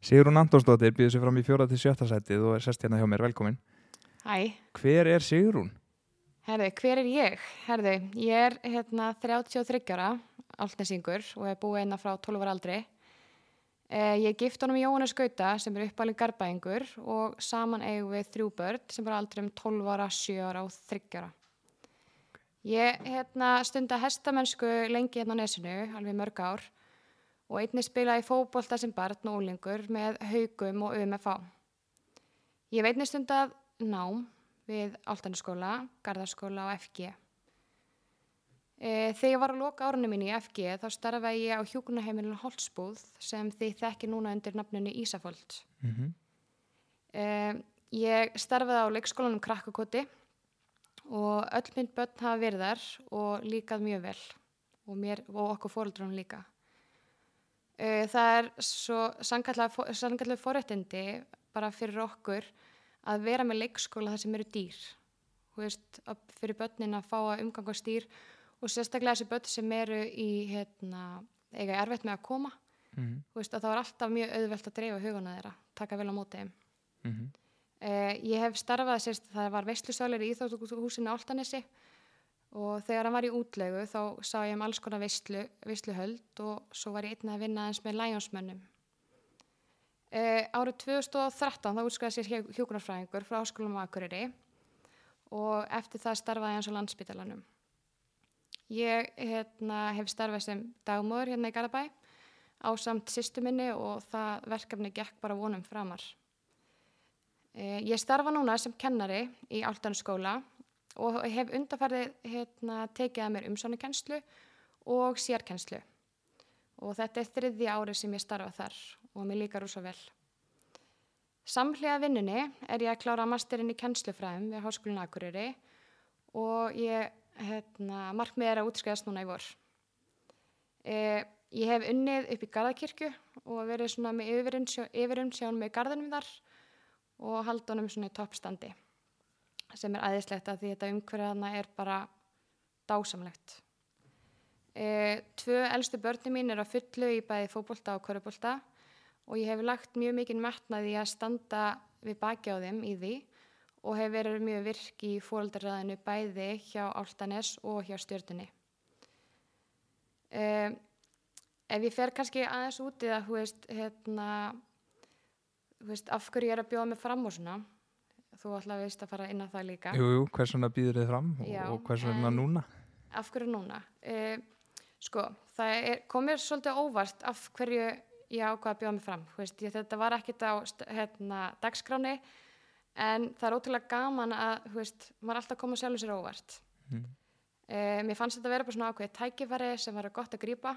Sigrún Antonsdóttir býður sér fram í fjóra til sjötta sætið og er sest hérna hjá mér, velkomin. Hæ, Hver er Sigrún? herðu, hver er ég? Herðu, ég er hérna 33 ára, altnesingur og er búið einna frá 12 ára aldri. Eh, ég gift honum Jóhannes Gauta sem er uppalinn garbaðingur og saman eigum við þrjú börn sem er aldrei um 12 ára, 7 ára og 30 ára. Ég hérna, stunda hestamennsku lengi hérna á nesinu, alveg mörg ár og einnig spilaði fótbolta sem barn og úlingur með haugum og UMFA. Ég veit einnig stundað nám við Altanskóla, Garðarskóla og FG. E, þegar ég var að loka árunum mín í FG þá starfaði ég á hjúkunaheimilinu Holtsbúð sem þið þekki núna undir nafninu Ísafold. Mm -hmm. E, ég starfaði á leikskólanum Krakkakoti og öll mynd börn hafa verið þar og líkað mjög vel og, mér, og okkur fóruldrunum líka. E, það er svo sangallega forréttindi bara fyrir okkur að vera með leikskóla þar sem eru dýr. Veist, fyrir börnin að fá að umgangast dýr og sérstaklega þessi börn sem eru í, hérna, eiga erfitt með að koma. Mm -hmm. Veist, að það var alltaf mjög auðvelt að dreifa hugana þeirra, taka vel á móti. Mm -hmm. Eh, ég hef starfað sérst, það var veistlusölir í Íþróttuhúsinu Áltanessi og þegar hann var í útlegu þá sá ég um alls konar veistlu, veistluhöld og svo var ég einnig að vinna eins með læjónsmönnum. Eh, árið 2013 þá útskæði sér hjókunarfræðingur frá Háskólum á Akureyri og eftir það starfaði hans á landsbytalanum. Ég hérna, hef starfað sem dagmóður hérna í Garabæ á samt sýstu minni og það verkefni gekk bara vonum framar. Eh, ég starfa núna sem kennari í Áltanskóla og hef undarfærið hérna, tekið að mér umsónukennslu og sérkennslu. Og þetta er þriði ári sem ég starfa þar og mér líkar úr svo vel. Samhlega vinnunni er ég að klára masterinn í kennslufræðum við Háskólinu Akureyri og ég, hérna, markmið er að útskæðast núna í vor. Eh, ég hef unnið upp í Garðakirkju og verið svona með yfirumsjón með garðinum þar og haldunum svona í toppstandi sem er aðeinslegt að því þetta umhverjaðna er bara dásamlegt. E, tvö elstu börni mín er á fullu í bæði fókbólta og körubólta og ég hef lagt mjög mikið metnaði að standa við baki á þeim í því og hef verið mjög virk í fólkdarraðinu bæði hjá Áltanes og hjá stjórnunni. E, ef ég fer kannski aðeins út í það, hú veist, hérna, hú veist, af hverju ég er að bjóða mig fram og svona, þú ætlaði veist að fara inn á það líka. Jú, jú, hvers vegna býður þið fram Já, og hvers vegna núna? Af hverju núna? Uh, sko, það er, kom mér svolítið óvart af hverju ég ákvaða að bjóða mig fram. Veist, ég, þetta var ekkit á hérna, dagskráni en það er ótrúlega gaman að veist, maður alltaf að koma sjálfur sér óvart. Mm. Uh, mér fannst þetta vera bara svona ákveðið tækifæri sem var gott að grípa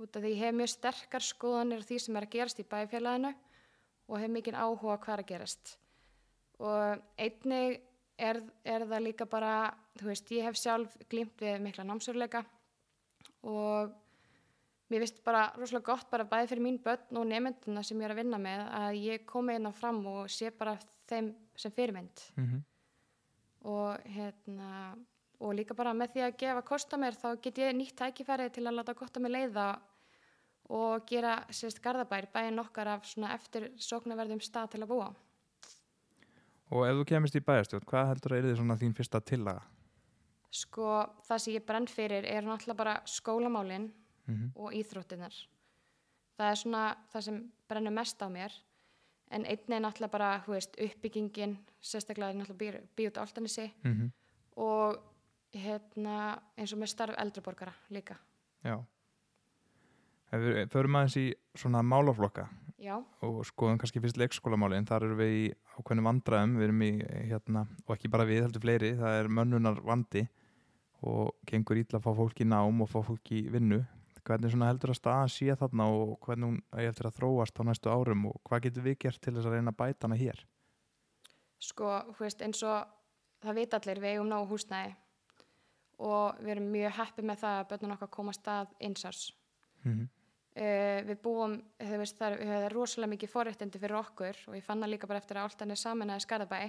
út af því ég hef mjög sterkar skoðanir því sem er að gerast í bæfélaginu og hef mikið áhuga hvað er að gerast. Og einnig er, er það líka bara, þú veist, ég hef sjálf glýmt við mikla námsörleika og mér finnst bara rosalega gott bara bæði fyrir mín börn og nefnduna sem ég er að vinna með að ég komi inn á fram og sé bara þeim sem fyrirmynd Mm og hérna og líka bara með því að gefa kosta mér þá get ég nýtt tækifæri til að láta gott að mig leiða og gera sérst garðabær bæinn okkar af svona eftir sóknarverðum stað til að búa. Og ef þú kemist í bæjarstjórn, hvað heldur að er þið svona þín fyrsta tillaga? Sko það sem ég brenn fyrir er náttúrulega bara skólamálinn Mm og íþróttinnar. Það er svona það sem brennur mest á mér en einnig er náttúrulega bara þú veist, uppbyggingin, sérstaklega er náttúrulega bíut áltanissi -hmm. og hérna, eins og með starf eldriborgara líka. Já. Förum aðeins í svona málaflokka Já, og skoðum kannski fyrst leikskólamálin, þar eru við í ákveðnum vandræðum, við erum í hérna, og ekki bara við heldur fleiri, það er mönnunar vandi og gengur ítla að fá fólk í nám og fá fólk í vinnu. Hvernig svona heldur að staðan sé þarna og hvernig hún eigi eftir að þróast á næstu árum og hvað getur við gert til þess að reyna að bæta hana hér? sko, þú veist, eins og það vita allir, við eigum nógu húsnæði og við erum mjög heppið með það að börnun okkar komast að einsás. Mm -hmm. Uh, við búum, þú veist, það er, rosalega mikið forréttindi fyrir okkur og ég fann það líka bara eftir að alltaf er saman að skarðabæ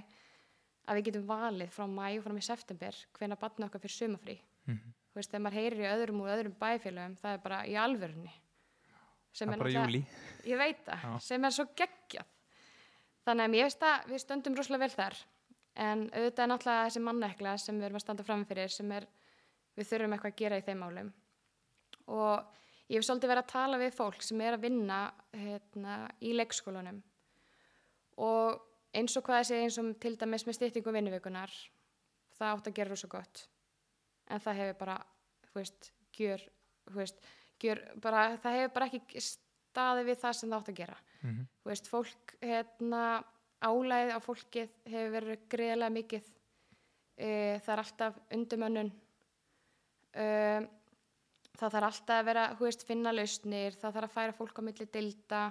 að við getum valið frá mæ og fram í september hvena batna okkar fyrir sumafrí. Mm -hmm. Þú veist, þegar maður heyrir í öðrum og öðrum bæfélögum, það er bara í alvörunni. sem það er bara júli ég veit það, Já. sem er svo geggjað þannig að mér veist að við stöndum rosalega vel þar en auðvitað er náttúrulega þessi mannekla sem við erum að standa framfyrir ég hef svolítið verið að tala við fólk sem er að vinna hérna, í leikskólanum og eins og hvað þessi eins og til dæmis með styttingu vinnuvikunar það átt að gera rosa gott en það hefur bara, þú veist, gjör, þú veist, gjör bara, það hefur bara ekki staðið við það sem það átt að gera. mm Þú veist, fólk, hérna, álæðið á fólkið hefur verið greiðlega mikið. E, það er alltaf undumönnun. E, það þarf alltaf að vera, þú veist, finna lausnir, það þarf að færa fólk á milli dilda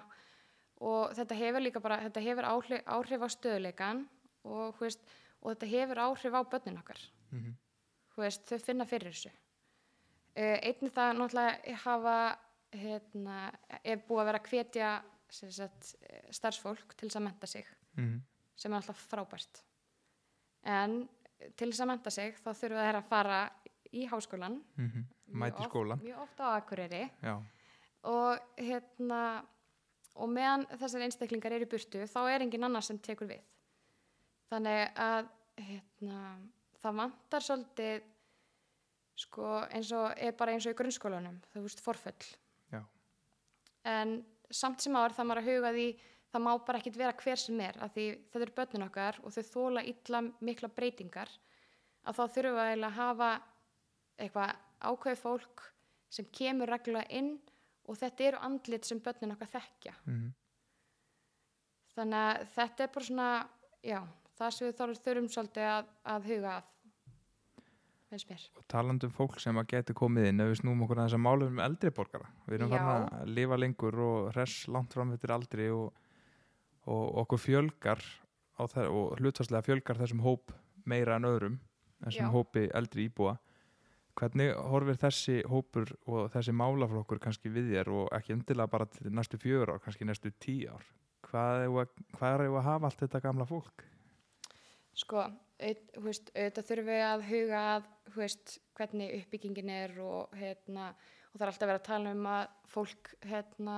og þetta hefur líka bara, þetta hefur áhrif, áhrif á stöðuleikan og, veist, og þetta hefur áhrif á börnin okkar -hmm. þú veist, þau finna fyrir þessu uh, einnig það náttúrulega hafa hérna, er búið að vera að hvetja sagt, eh, starfsfólk til þess að menta sig Mm sem er alltaf frábært en til þess að menta sig þá þurfa þeir að fara í háskólan -hmm. Mæti skólan mjög ofta á Akureyri. Já, og hérna og meðan þessar einstaklingar eru burtu þá er engin annar sem tekur við. Þannig að hérna, það vantar svolítið sko eins og er bara eins og í grunnskólanum þú veist forföll. Já, en samt sem áður það maður að huga því það má bara ekkit vera hver sem er af því þetta eru börnin okkar og þau þóla illa mikla breytingar að þá þurfum við að hafa eitthvað ákveði fólk sem kemur reglulega inn og þetta eru andlit sem börnin okkar þekkja. Mm þannig að þetta er bara svona já, það sem við þurfum, þurfum svolítið að, að huga að og talandi um fólk sem að geti komið inn ef við snúum okkur að þess að málum um eldri borgara. Við erum farin að lifa lengur og hress langt fram eftir aldri og, og okkur fjölgar og hlutvarslega fjölgar þessum hóp meira en öðrum þessum Já. hópi eldri íbúa hvernig horfir þessi hópur og þessi málaflokkur kannski við þér og ekki endilega bara til næstu fjögur ár, kannski næstu tíu ár? Hvað er að, hvað er að hafa allt þetta gamla fólk? Sko, auðvitað þurfum við að huga að veist, hvernig uppbyggingin er og, hérna, og það er alltaf verið að tala um að fólk, hérna,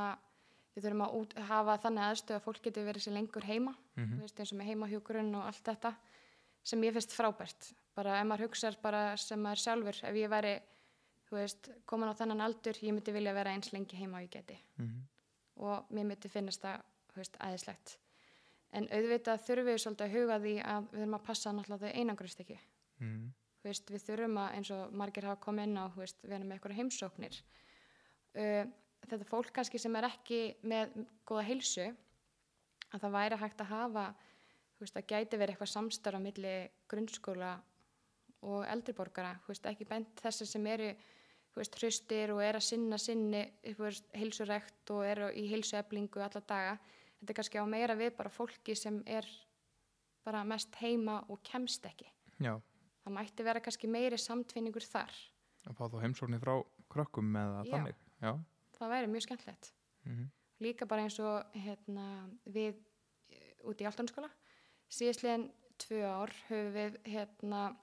við þurfum að út, hafa þannig aðstöð að fólk getur verið sér lengur heima, mm þú veist, eins og með heimahjúkurinn og allt þetta, sem ég finnst frábært. Bara ef maður hugsar bara sem maður sjálfur, ef ég væri, þú veist, komin á þennan aldur, ég myndi vilja vera eins lengi heima og ég geti -hmm. og mér myndi finnast það, þú veist, æðislegt. En auðvitað þurfum við svolítið að huga því að við þurfum að passa náttúrulega þau einangrist ekki. Mm Þú veist, við þurfum að, eins og margir hafa komið inn á, veist, við erum með eitthvað heimsóknir. Uh, þetta fólk kannski sem er ekki með góða heilsu, að það væri hægt að hafa, veist, að gæti verið eitthvað samstarf á milli grunnskóla og eldriborgara, veist, ekki bent þessi sem eru, hraustir og er að sinna sinni, heilsurekt og eru í heilsueflingu alla daga. Þetta er kannski á meira við bara fólki sem er bara mest heima og kemst ekki. já, Það mætti vera kannski meiri samtvinningur þar. að fá þá heimsóknir frá krökkum eða Já. þannig já, Það væri mjög skemmtilegt. mm Líka bara eins og hérna, við eh, út í Altanskóla. Síðastliðin tvö ár höfum við hérna,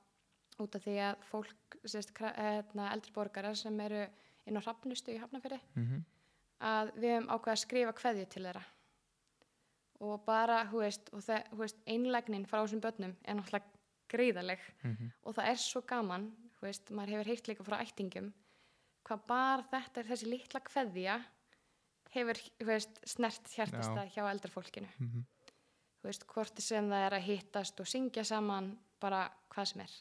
út af því að fólk, sérst, hérna, eldri borgarar sem eru inn á hrafnustu í Hafnafjörði, -hmm. að við höfum ákveða að skrifa kveðju til þeirra. Og bara, hú veist, hú veist, einlægnin frá þessum börnum er náttúrulega greiðaleg. Mhm. og það er svo gaman þú veist, maður hefur heyrt líka frá ættingum hvað bara þetta er þessi litla kveðja hefur þú veist, snert hjartasta hjá eldra fólkinu Mhm. þú veist, hvort sem það er að hittast og syngja saman bara hvað sem er.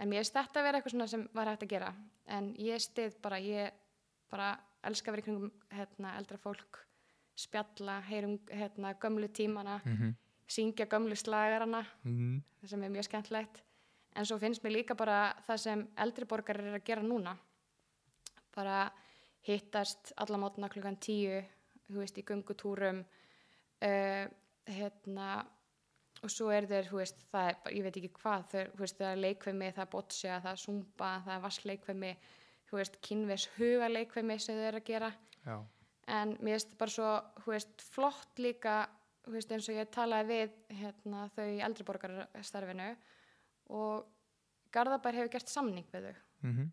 En mér finnst þetta að vera eitthvað sem var hægt að gera en ég stið bara, ég bara elska að vera í kringum hérna, eldra fólk spjalla, heyrum hérna, gömlu tímana Mhm. syngja gömlu slagarana Mhm. sem er mjög skemmtlegt en svo finnst mér líka bara það sem eldri borgar er að gera núna bara hittast alla mótna klukkan tíu þú veist, í göngutúrum uh, hérna og svo er þeir, þú veist, það er ég veit ekki hvað, þau, þú veist, það er leikvemi það er boccia, það er zumba, það er vassleikvemi þú veist, kynves hugaleikvemi sem þau eru að gera. Já, en mér finnst bara svo þú veist, flott líka þú veist, eins og ég talaði við hérna, þau í eldriborgarstarfinu og Garðabær hefur gert samning við þau. Mhm.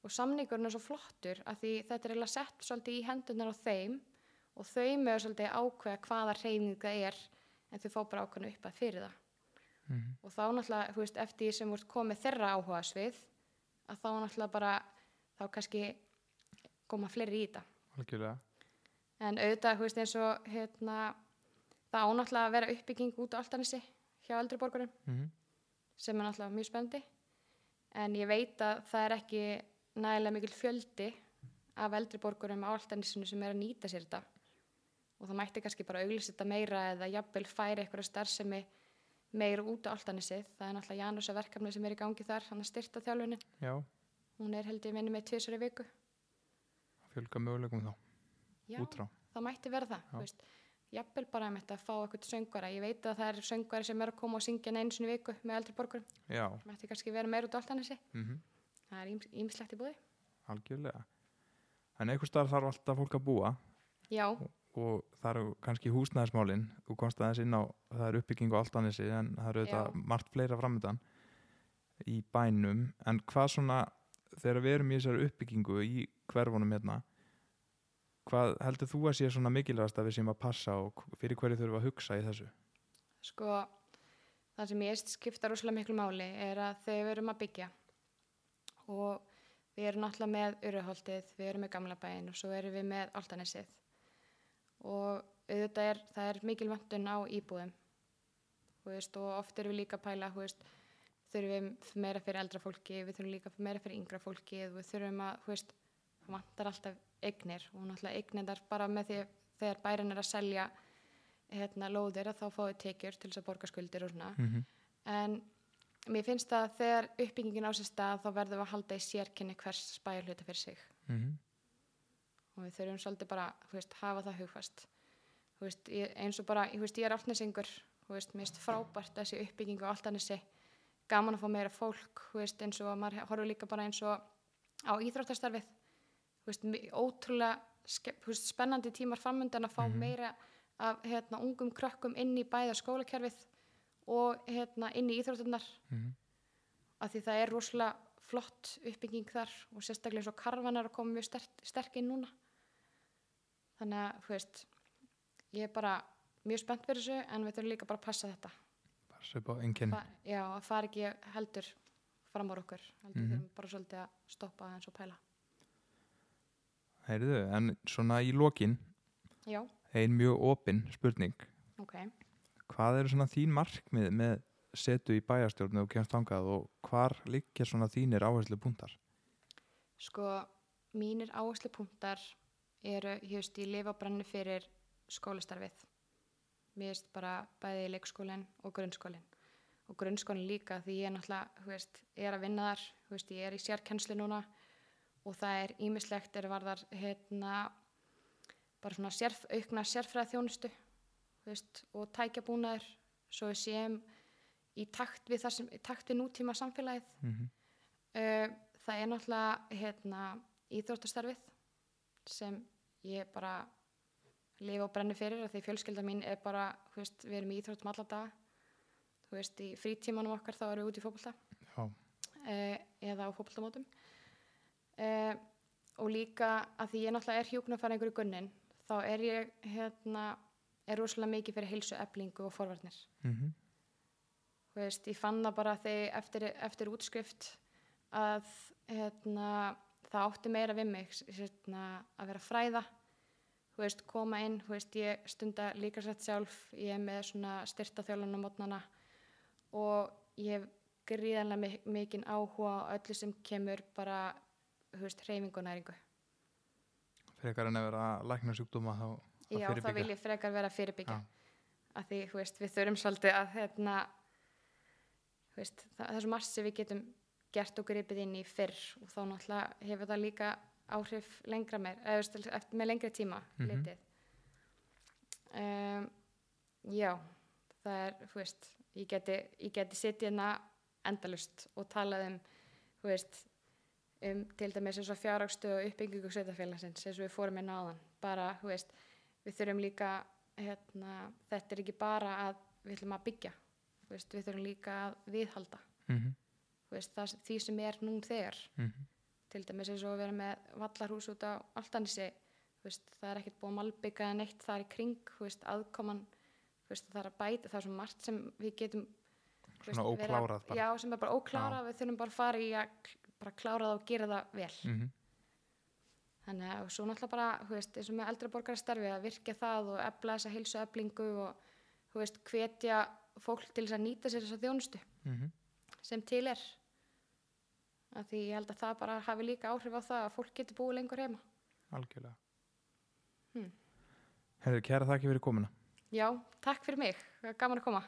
og samningurinn er svo flottur að því þetta er eiginlega sett svolítið í hendunar á þeim og þau mögur svolítið ákveða hvaða reyning það er en þau fá bara ákveðinu upp að fyrir það. Mhm. og þá náttúrulega, þú veist, eftir sem ert komið þeirra áhuga svið að þá náttúrulega bara, þá kannski koma fleiri í þetta. Algjörlega. En auðvitað, þú veist, eins og hérna, það ánáttúrulega að vera uppbygging út á Altanissi hjá eldri borgurum mm sem er náttúrulega mjög spendi en ég veit að það er ekki nægilega mikil fjöldi af eldri borgurum á Altanissinu sem er að nýta sér þetta og það mætti kannski bara auglýsa þetta meira eða jafnvel færi eitthvað starfsemi meira út á Altanissið það er náttúrulega Janusa verkefni sem er í gangi þar hann að styrta þjálfunin, já, hún er held ég minni með tvisar í viku. Fjölga möguleikum þá, Já, út frá. það mætti það veist, jafnvel bara um þetta að fá eitthvað söngvara. Ég veit að það er söngvari sem er að koma og syngja sinni í viku með eldri borgurum. Já, mætti kannski vera meira út á Altanissi mm það er ímislegt í búði algjörlega. En einhver starf þarf alltaf fólk að búa. Já, og það eru kannski húsnæðismálin. Þú komst aðeins inn á, það er uppbygging og allt annars en það eru þetta margt fleira framöndan í bænum. En hvað svona, þegar við erum í þessari uppbyggingu í hverfunum hérna hvað heldur þú að sé svona mikilvægast að við séum að passa og fyrir hverju þurfum að hugsa í þessu? Sko það sem ég skipta rosalega miklu máli er að þegar við erum að byggja og við erum náttúrulega með Uruholtið, við erum með Gamla bæinn og svo erum við með Altanessið og auðvitað er, það er mikil vöndun á íbúðum veist, og oft erum við líka að pæla veist, þurfum við meira fyrir eldra fólki við þurfum líka meira fyrir yngra fólki við þurfum að, þú veist, það vantar alltaf eignir og náttúrulega eignir bara með því þegar bærin er að selja hérna, lóðir að þá fáið tekjur til þess að borga skuldir og svona mm -hmm. en mér finnst að þegar uppbyggingin á sér stað þá verðum við að halda í sérkenni hvers spæjarhluta fyrir sig Mhm. Og við þurfum svolítið bara veist, hafa það hugfast. Veist, ég, eins og bara, ég, veist, ég er mér finnst frábært þessi uppbyggingu á áltanessi, gaman að fá meira fólk eins og maður horfur líka bara eins og á íþróttastarfið. Ótrúlega spennandi tímar framöndan að fá Mhm. meira af hérna, ungum krökkum inn í bæða skólakerfið og hérna, inn í íþróttunar Mhm. af því það er rosalega flott uppbygging þar og sérstaklega eins og karvan er að koma mjög sterk, sterk inn núna. Þannig að þú veist ég er bara mjög spennt fyrir þessu en við þurfum líka bara að passa þetta. Bara sér bá enginn já, að fara ekki heldur fram á okkur heldur Mhm. þurfum bara svolítið að stoppa aðeins og pæla. Heyrðu, en svona í lokin já, ein mjög opin spurning. Ok. Hvað eru svona þín markmið með setu í bæjarstjórnu og kemst þangað og hvar liggja svona þínir áherslu púntar sko, mínir áherslu punktar eru, ég veist, ég lifa brenni fyrir skólastarfið. Mér veist bara bæði leikskólinn og grunnskólinn. Og grunnskólinn líka því ég er náttúrulega, þú veist, er að vinna þar þú veist, ég er í sérkennslu núna og það er ímislegt er varðar hérna bara svona sérf, aukna sérfræða þjónustu veist, og tækjabúnaður. Svo við séum í takt við, sem, í takt við nútíma samfélagið. Mm -hmm. Uh, það er náttúrulega hérna, íþróttastarfið sem ég bara lifa og brenni fyrir því fjölskylda mín er bara, veist, við erum í íþróttum alla daga. Þú veist, í frítímanum okkar þá erum við út í Já, uh, eða á fótboltamótum. Uh, og líka að því ég náttúrulega er hjúknarfæringur í gunnin þá er ég hérna, er rosalega mikið fyrir heilsu eflingu og forvarnir. Mm Þú veist, ég fann það bara þegar eftir, eftir útskrift að hérna, það átti meira við mig hérna, að vera fræða veist, koma inn veist, ég stunda líka sett sjálf ég er með svona styrta þjálun á mótnana og ég hef gríðanlega mik mikinn áhuga á öllu sem kemur bara hreyfingu og næringu frekar en að vera lækna sjúkdóma þá að Já, fyrirbyggja. vil ég frekar vera að fyrirbyggja Já. að því, við þurfum svolítið að hérna veist, það, er margt sem við getum gert og gripið inn í fyrr og þá náttúrulega hefur það líka áhrif lengra meir, veist, eftir með lengri tíma Mhm. litið. Um, Já það er, þú veist ég geti, ég geti sitt hérna endalust og talað um þú veist, um til dæmis eins og fjárhagstu og uppbyggingu sveitafélagsins eins og við fórum inn á þann bara, þú veist, við þurfum líka hérna, þetta er ekki bara að við ætlum að byggja veist, við þurfum líka að viðhalda. Mhm, þú veist, það, því sem er nú þegar. Mhm. til dæmis eins og að vera með vallarhús út á Altanissi það er ekkert búið að malbygga eða neitt þar í kring, veist, aðkoman það er að bæta, það er svo margt sem við getum Svona veist, vera- óklárað bara. já, sem er bara óklárað, við þurfum bara að fara í að bara klára það og gera það vel. Mm þannig að svo náttúrulega bara, þú veist, eins og með eldra borgarastarfi að virkja það og efla þessa heilsu eflingu og, þú veist, hvetja fólk til þess að nýta sér þessa þjónustu -hmm. sem til er. Af því ég held að það bara hafi líka áhrif á það að fólk getur búið lengur heima. Algjörlega. Hmm. Herðu, kæra þakki fyrir komuna. Já, takk fyrir mig, gaman að koma